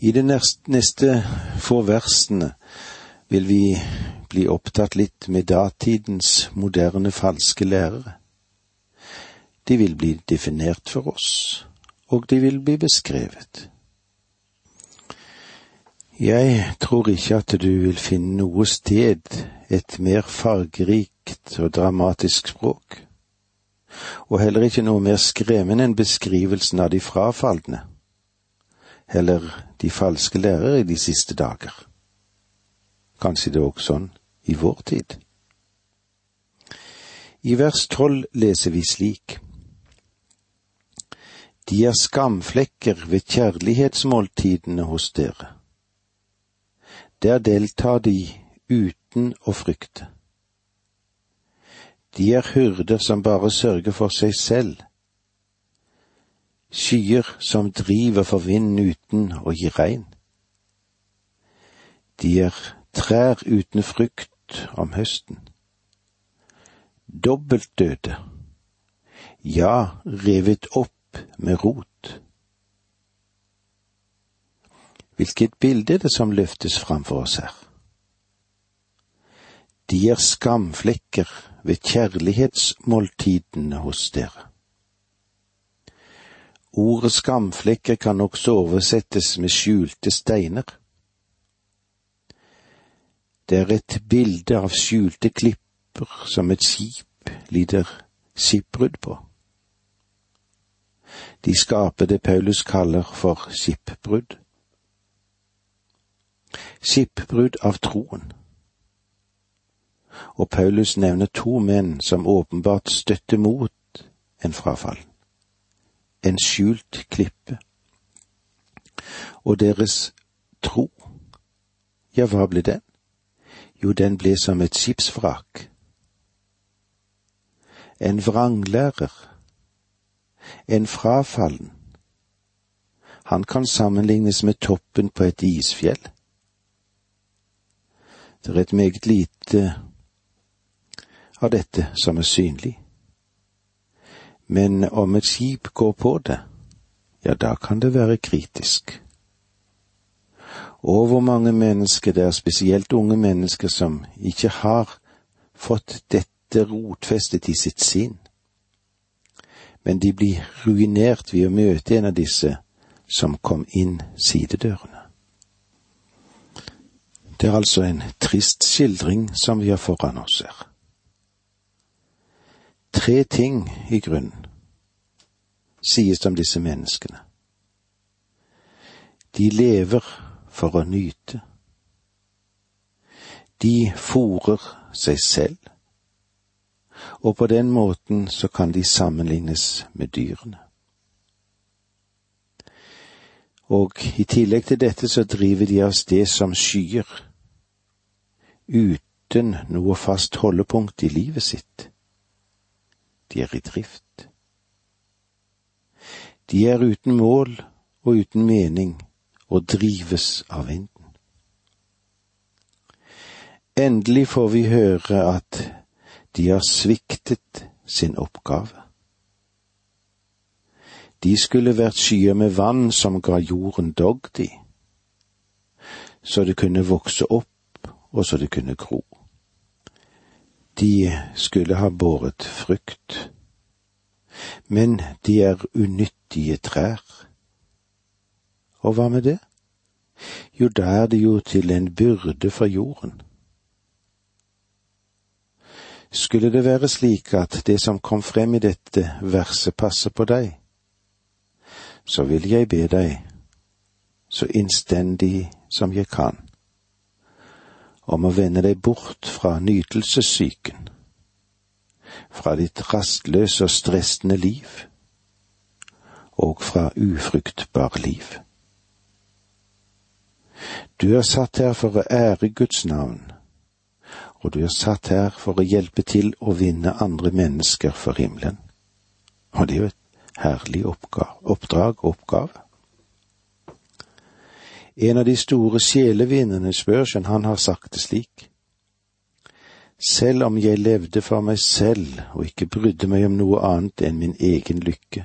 I de neste få versene vil vi bli opptatt litt med datidens moderne falske lærere. De vil bli definert for oss, og de vil bli beskrevet. Jeg tror ikke at du vil finne noe sted et mer fargerikt og dramatisk språk, og heller ikke noe mer skremmende enn beskrivelsen av de frafalne, heller de falske lærere i de siste dager. Kanskje det er også sånn i vår tid. I vers tolv leser vi slik. De er skamflekker ved kjærlighetsmåltidene hos dere der deltar de uten å frykte. De er hyrder som bare sørger for seg selv, skyer som driver for vinden uten å gi regn. De er trær uten frukt om høsten. Dobbelt døde, ja, revet opp med rot. Hvilket bilde er det som løftes fram for oss her? De er skamflekker ved kjærlighetsmåltidene hos dere. Ordet skamflekker kan også oversettes med skjulte steiner. Det er et bilde av skjulte klipper som et skip lider skipbrudd på. De skaper det Paulus kaller for skipbrudd skipbrudd av troen. Og Paulus nevner to menn som åpenbart støtter mot en frafall. En skjult klippe. Og deres tro, ja, hva ble den? Jo, den ble som et skipsvrak. En vranglærer. En frafallen. Han kan sammenlignes med toppen på et isfjell. Det er et meget lite av dette som er synlig. Men om et skip går på det, ja, da kan det være kritisk. Og hvor mange mennesker det er, spesielt unge mennesker, som ikke har fått dette rotfestet i sitt sinn. Men de blir ruinert ved å møte en av disse som kom inn sidedørene. Det er altså en trist skildring som vi har foran oss her. Tre ting i grunnen sies om disse menneskene. De lever for å nyte. De fòrer seg selv, og på den måten så kan de sammenlignes med dyrene. Og i tillegg til dette så driver de av sted som skyer uten noe fast holdepunkt i livet sitt. De er i drift. De er uten mål og uten mening og drives av vinden. Endelig får vi høre at de har sviktet sin oppgave. De skulle vært skyer med vann som ga jorden dogd i, så det kunne vokse opp og så det kunne gro. De skulle ha båret frukt, men de er unyttige trær. Og hva med det? Jo, da er det jo til en byrde for jorden. Skulle det være slik at det som kom frem i dette verset passer på deg, så vil jeg be deg, så innstendig som jeg kan, om å vende deg bort fra nytelsessyken, fra ditt rastløse og stressende liv, og fra ufruktbar liv. Du er satt her for å ære Guds navn, og du er satt her for å hjelpe til å vinne andre mennesker for himmelen. Og det er jo et herlig oppdrag og oppgave. En av de store sjelevinnerne, Spurgeon, han har sagt det slik. Selv om jeg levde for meg selv og ikke brydde meg om noe annet enn min egen lykke,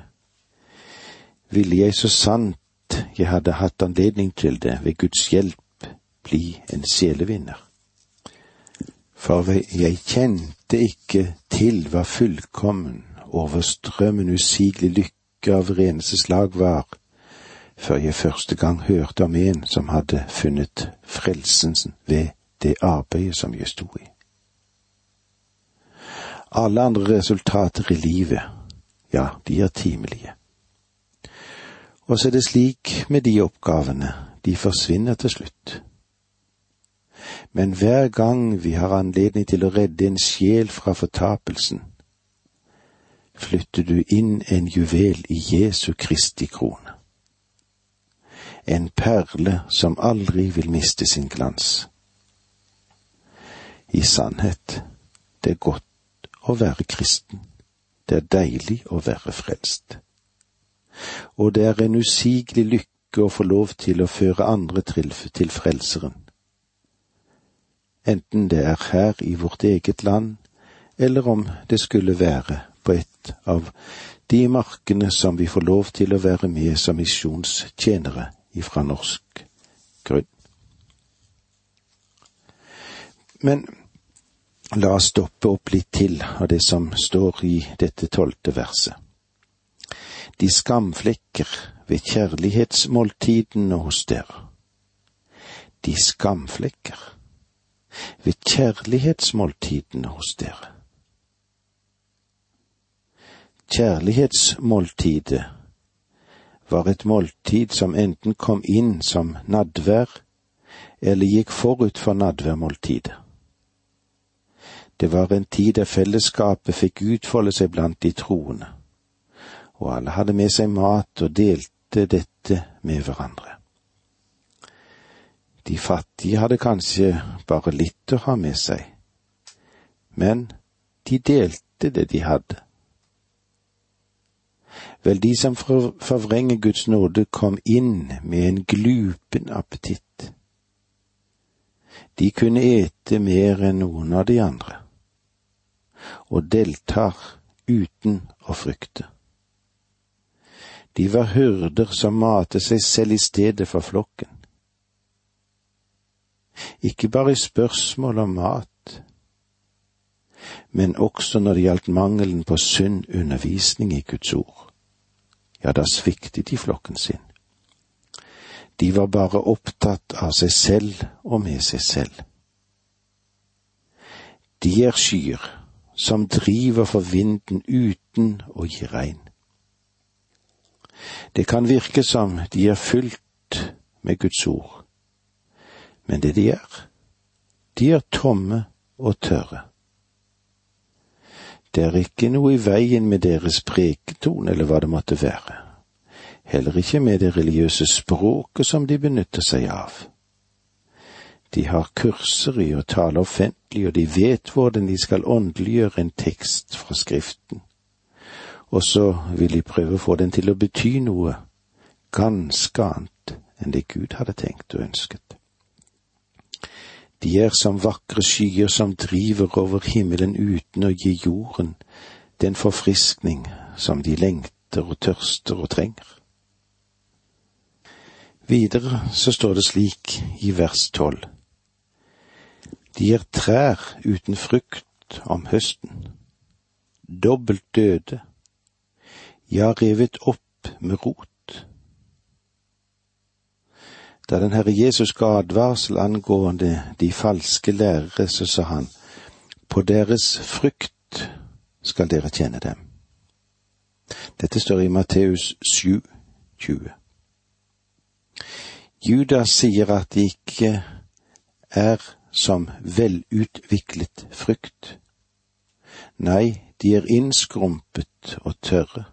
ville jeg så sant jeg hadde hatt anledning til det, ved Guds hjelp bli en sjelevinner. For jeg kjente ikke til hva fullkommen, overstrømmende, usigelig lykke av reneste slag var, før jeg første gang hørte om en som hadde funnet frelsen ved det arbeidet som jeg sto i. Alle andre resultater i livet, ja, de er timelige. Og så er det slik med de oppgavene, de forsvinner til slutt. Men hver gang vi har anledning til å redde en sjel fra fortapelsen, flytter du inn en juvel i Jesu Kristi krone. En perle som aldri vil miste sin glans. I sannhet, det er godt å være kristen. Det er deilig å være frelst. Og det er en usigelig lykke å få lov til å føre andre til, til Frelseren. Enten det er her i vårt eget land, eller om det skulle være på et av de markene som vi får lov til å være med som misjonstjenere ifra norsk grunn. Men La oss stoppe opp litt til av det som står i dette tolvte verset. De skamflekker ved kjærlighetsmåltidene hos dere. De skamflekker ved kjærlighetsmåltidene hos dere. Kjærlighetsmåltidet var et måltid som enten kom inn som nadvær eller gikk forut for nadværmåltidet. Det var en tid der fellesskapet fikk utfolde seg blant de troende, og alle hadde med seg mat og delte dette med hverandre. De fattige hadde kanskje bare litt å ha med seg, men de delte det de hadde. Vel, de som forvrenger Guds nåde, kom inn med en glupen appetitt. De kunne ete mer enn noen av de andre og deltar uten å frykte. De var hyrder som matet seg selv i stedet for flokken. Ikke bare i spørsmål om mat, men også når det gjaldt mangelen på sunn undervisning i Guds ord. Ja, da sviktet de flokken sin. De var bare opptatt av seg selv og med seg selv. De er skyer som driver for vinden uten å gi regn. Det kan virke som de er fylt med Guds ord, men det de er, de er tomme og tørre. Det er ikke noe i veien med deres preketone eller hva det måtte være, heller ikke med det religiøse språket som de benytter seg av. De har kurser i å tale offentlig, og de vet hvordan de skal åndeliggjøre en tekst fra Skriften. Og så vil de prøve å få den til å bety noe ganske annet enn det Gud hadde tenkt og ønsket. De er som vakre skyer som driver over himmelen uten å gi jorden den forfriskning som de lengter og tørster og trenger. Videre så står det slik i vers tolv. De er trær uten frukt om høsten, dobbelt døde, ja, revet opp med rot. Da den Herre Jesus ga advarsel angående de falske lærere, så sa han, på deres frykt skal dere tjene dem. Dette står i Matteus 7, 20. Judas sier at de ikke er som velutviklet frykt. Nei, de er innskrumpet og tørre.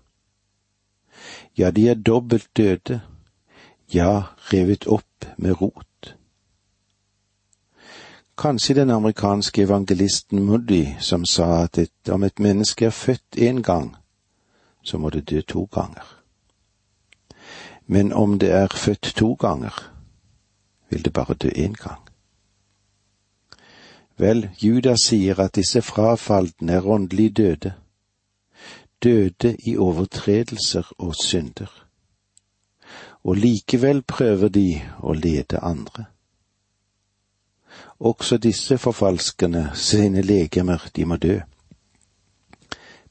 Ja, de er dobbelt døde, ja, revet opp med rot. Kanskje den amerikanske evangelisten Moody som sa at et, om et menneske er født én gang, så må det dø to ganger. Men om det er født to ganger, vil det bare dø én gang. Vel, Judas sier at disse frafalne er åndelig døde, døde i overtredelser og synder. Og likevel prøver de å lede andre. Også disse forfalskerne sine legemer, de må dø.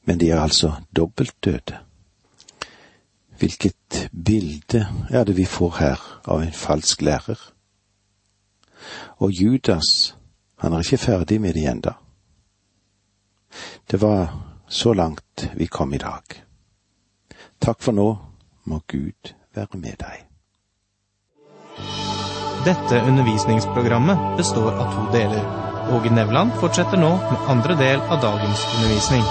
Men de er altså dobbelt døde. Hvilket bilde er det vi får her av en falsk lærer? Og Judas, han er ikke ferdig med det enda. Det var så langt vi kom i dag. Takk for nå, må Gud være med deg. Dette undervisningsprogrammet består av to deler. Åge Nevland fortsetter nå med andre del av dagens undervisning.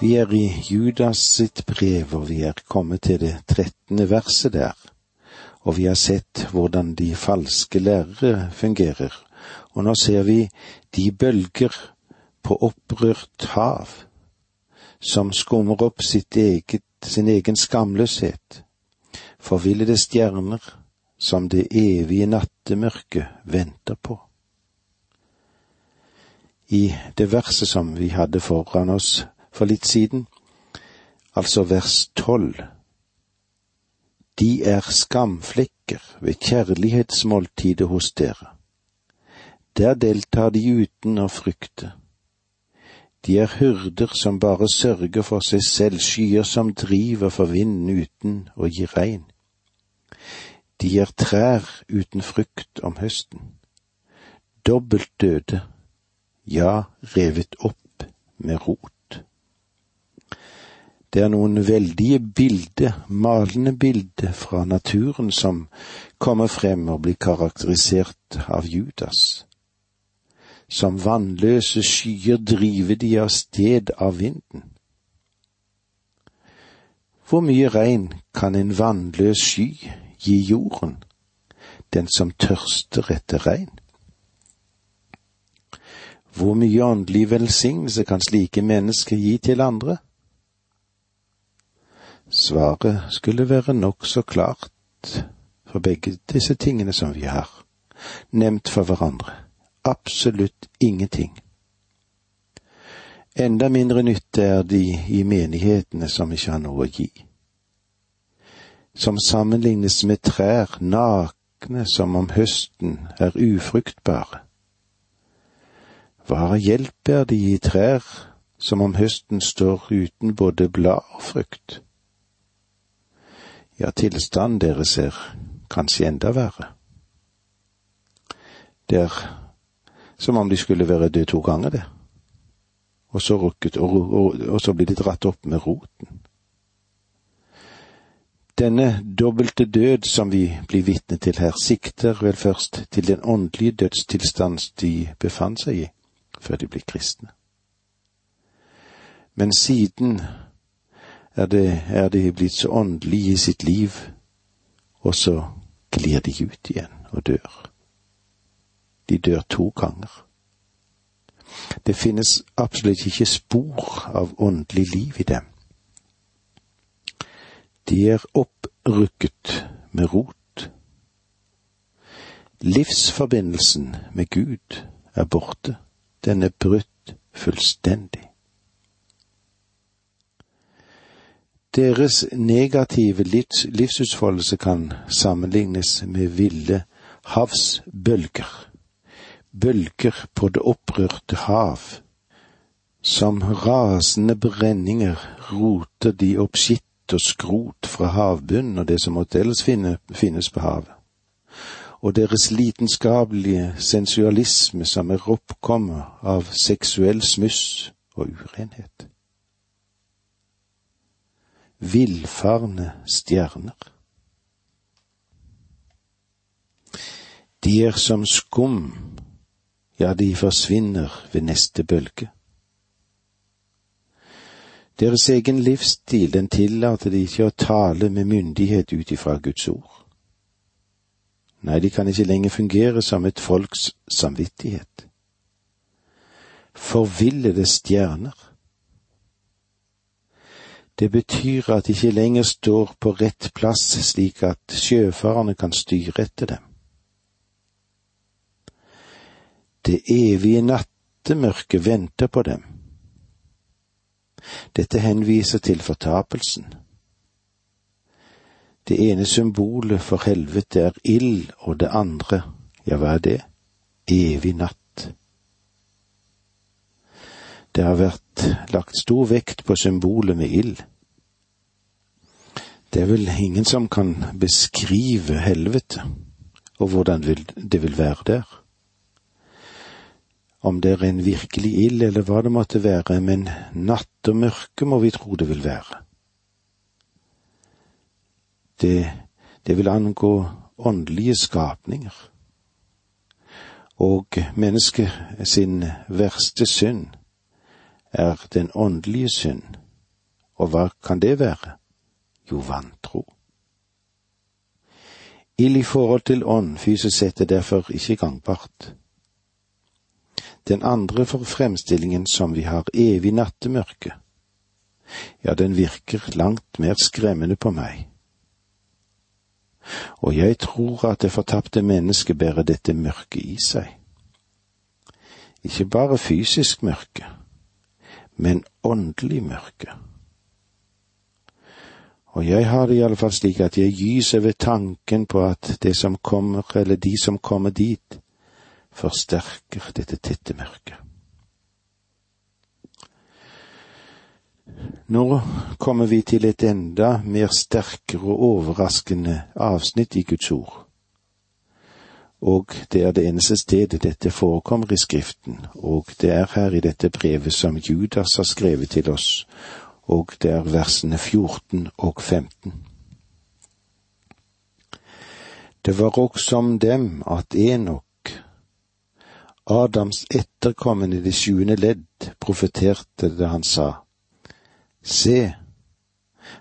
Vi er i Judas sitt brev, og vi er kommet til det trettende verset der. Og vi har sett hvordan de falske lærere fungerer, og nå ser vi de bølger på opprørt hav som skummer opp sitt eget, sin egen skamløshet, forvillede stjerner som det evige nattemørket venter på. I det verset som vi hadde foran oss for litt siden, altså vers tolv, de er skamflekker ved kjærlighetsmåltidet hos dere. Der deltar de uten å frykte. De er hyrder som bare sørger for seg selv, skyer som driver for vinden uten å gi regn. De er trær uten frukt om høsten. Dobbelt døde, ja, revet opp med rot. Det er noen veldige bilder, malende bilder fra naturen som kommer frem og blir karakterisert av Judas. Som vannløse skyer driver de av sted av vinden. Hvor mye regn kan en vannløs sky gi jorden, den som tørster etter regn? Hvor mye åndelig velsignelse kan slike mennesker gi til andre? Svaret skulle være nokså klart for begge disse tingene som vi har nevnt for hverandre absolutt ingenting. Enda mindre nytte er de i menighetene som ikke har noe å gi. Som sammenlignes med trær, nakne som om høsten er ufruktbare. Hva hjelp er de i trær som om høsten står uten både blad og frukt? Ja, tilstanden deres er kanskje enda verre. Det er som om de skulle være døde to ganger, det. Og så rukket, og, og, og så blir de dratt opp med roten. Denne dobbelte død som vi blir vitne til her, sikter vel først til den åndelige dødstilstand de befant seg i før de ble kristne. Men siden er, det, er de blitt så åndelige i sitt liv, og så glir de ut igjen og dør. De dør to ganger. Det finnes absolutt ikke spor av åndelig liv i dem. De er opprykket med rot. Livsforbindelsen med Gud er borte. Den er brutt fullstendig. Deres negative livsutfoldelse kan sammenlignes med ville havsbølger bølger på det opprørte hav. Som rasende brenninger roter de opp skitt og skrot fra havbunnen og det som måtte ellers finne, finnes på havet. Og deres lidenskapelige sensualisme som er oppkommet av seksuell smuss og urenhet. Villfarne stjerner. De er som skum ja, de forsvinner ved neste bølge. Deres egen livsstil, den tillater de ikke å tale med myndighet ut ifra Guds ord. Nei, de kan ikke lenger fungere som et folks samvittighet. Forvillede stjerner. Det betyr at de ikke lenger står på rett plass slik at sjøfarerne kan styre etter dem. Det evige nattemørket venter på dem. Dette henviser til fortapelsen. Det ene symbolet for helvete er ild, og det andre, ja, hva er det? Evig natt. Det har vært lagt stor vekt på symbolet med ild. Det er vel ingen som kan beskrive helvete og hvordan det vil være der. Om det er en virkelig ild eller hva det måtte være, men natt og mørke må vi tro det vil være. Det, det vil angå åndelige skapninger. Og mennesket sin verste synd er den åndelige synd. Og hva kan det være? Jo, vantro. Ild i forhold til ånd fysisk sett er derfor ikke gangbart. Den andre for fremstillingen som vi har evig nattemørke, ja, den virker langt mer skremmende på meg. Og jeg tror at det fortapte mennesket bærer dette mørket i seg. Ikke bare fysisk mørke, men åndelig mørke. Og jeg har det iallfall slik at jeg gyser ved tanken på at det som kommer, eller de som kommer dit, forsterker dette tette mørket. Nå kommer vi til et enda mer sterkere og overraskende avsnitt i Guds ord. Og det er det eneste stedet dette forekommer i Skriften, og det er her i dette brevet som Judas har skrevet til oss, og det er versene 14 og 15. Det var også om dem at Enok, Adams etterkommende i det sjuende ledd, profeterte det han sa, Se,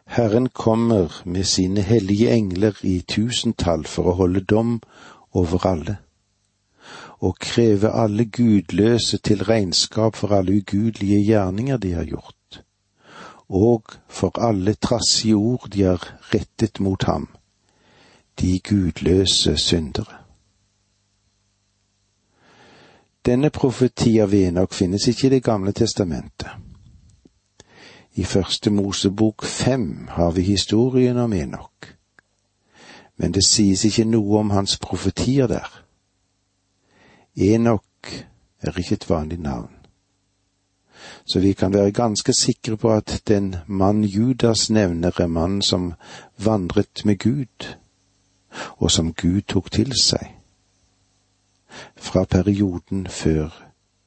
Herren kommer med sine hellige engler i tusentall for å holde dom over alle, og kreve alle gudløse til regnskap for alle ugudelige gjerninger de har gjort, og for alle trassige ord de har rettet mot ham, de gudløse syndere. Denne profeti av Enok finnes ikke i Det gamle testamentet. I første Mosebok fem har vi historien om Enok, men det sies ikke noe om hans profetier der. Enok er ikke et vanlig navn, så vi kan være ganske sikre på at den mann Judas nevner er mannen som vandret med Gud, og som Gud tok til seg, fra perioden før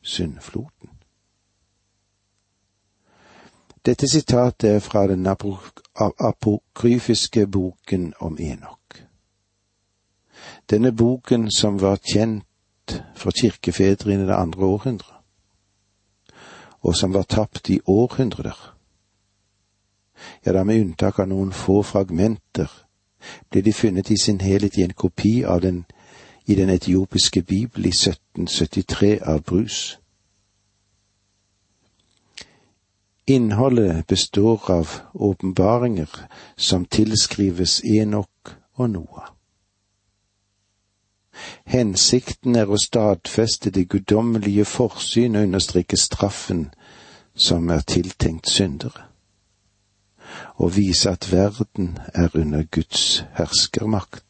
syndfloden. Dette sitatet er fra den apokryfiske boken om Enok. Denne boken som var kjent for kirkefedre i det andre århundret, og som var tapt i århundrer. Ja, da med unntak av noen få fragmenter ble de funnet i sin helhet i en kopi av den i den etiopiske bibel i 1773 av Brus. Innholdet består av åpenbaringer som tilskrives Enok og Noah. Hensikten er å stadfeste det guddommelige forsyn og understreke straffen som er tiltenkt syndere, og vise at verden er under Guds herskermakt.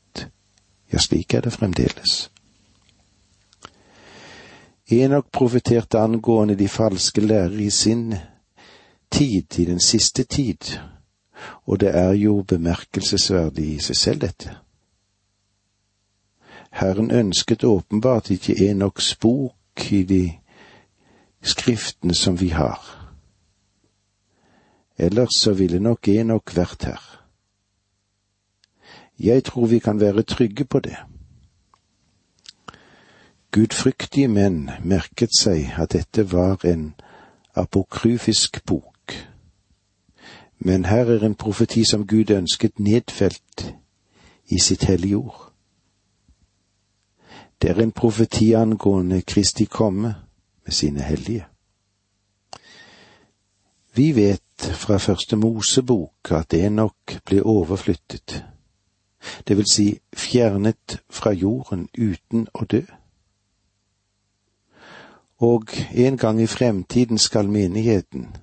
Ja, slik er det fremdeles. Enok profeterte angående de falske lærere i sin tid, i den siste tid, og det er jo bemerkelsesverdig i seg selv, dette. Herren ønsket åpenbart ikke Enoks bok i de skriftene som vi har. Ellers så ville nok Enok vært her. Jeg tror vi kan være trygge på det. Gudfryktige menn merket seg at dette var en apokryfisk bok men her er en profeti som Gud ønsket nedfelt i sitt hellige ord. Det er en profeti angående Kristi komme med sine hellige. Vi vet fra første Mosebok at Enok ble overflyttet, det vil si fjernet fra jorden uten å dø. Og en gang i fremtiden skal menigheten,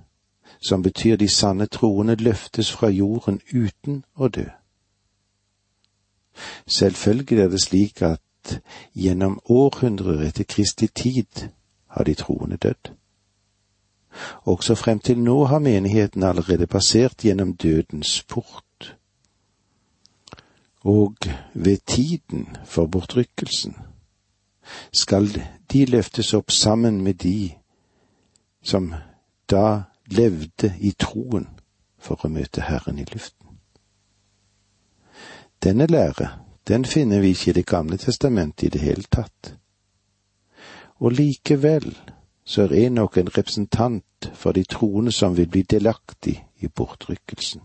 som betyr de sanne troende løftes fra jorden uten å dø. Selvfølgelig er det slik at gjennom århundrer etter Kristi tid har de troende dødd. Også frem til nå har menigheten allerede passert gjennom dødens port. Og ved tiden for bortrykkelsen skal de løftes opp sammen med de som da levde i troen for å møte Herren i luften. Denne lære, den finner vi ikke i Det gamle testamentet i det hele tatt. Og likevel så er Enok en representant for de troende som vil bli delaktig i bortrykkelsen.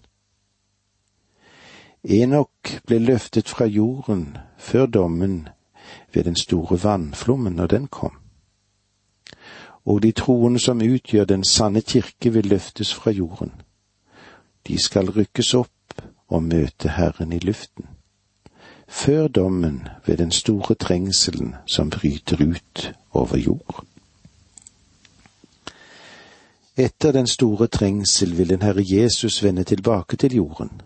Enok ble løftet fra jorden før dommen ved den store vannflommen når den kom. Og de troende som utgjør den sanne kirke vil løftes fra jorden. De skal rykkes opp og møte Herren i luften. Før dommen ved den store trengselen som bryter ut over jord. Etter den store trengsel vil den Herre Jesus vende tilbake til jorden.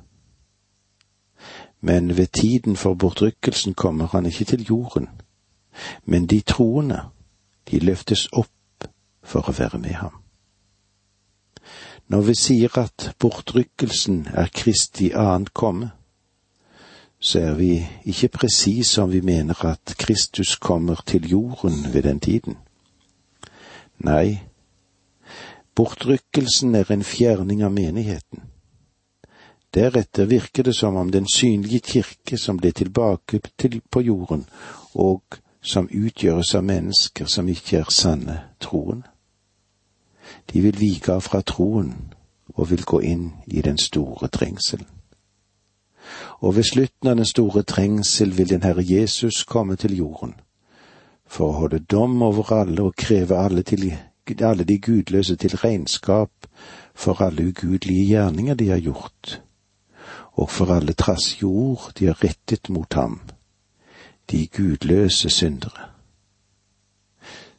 Men ved tiden for bortrykkelsen kommer han ikke til jorden. Men de troende, de løftes opp for å være med ham. Når vi sier at bortrykkelsen er Kristi annet komme, så er vi ikke presise om vi mener at Kristus kommer til jorden ved den tiden. Nei, bortrykkelsen er en fjerning av menigheten. Deretter virker det som om den synlige kirke som ble tilbake til på jorden, og som utgjøres av mennesker som ikke er sanne troen. De vil vike av fra troen og vil gå inn i den store trengselen og ved slutten av den store trengsel vil den Herre Jesus komme til jorden, for å holde dom over alle og kreve alle, til, alle de gudløse til regnskap for alle ugudelige gjerninger de har gjort, og for alle trass jord de har rettet mot ham, de gudløse syndere.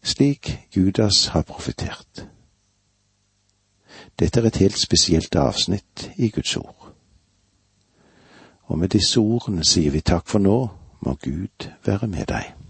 Slik Judas har profetert. Dette er et helt spesielt avsnitt i Guds ord. Og med disse ordene sier vi takk for nå, må Gud være med deg.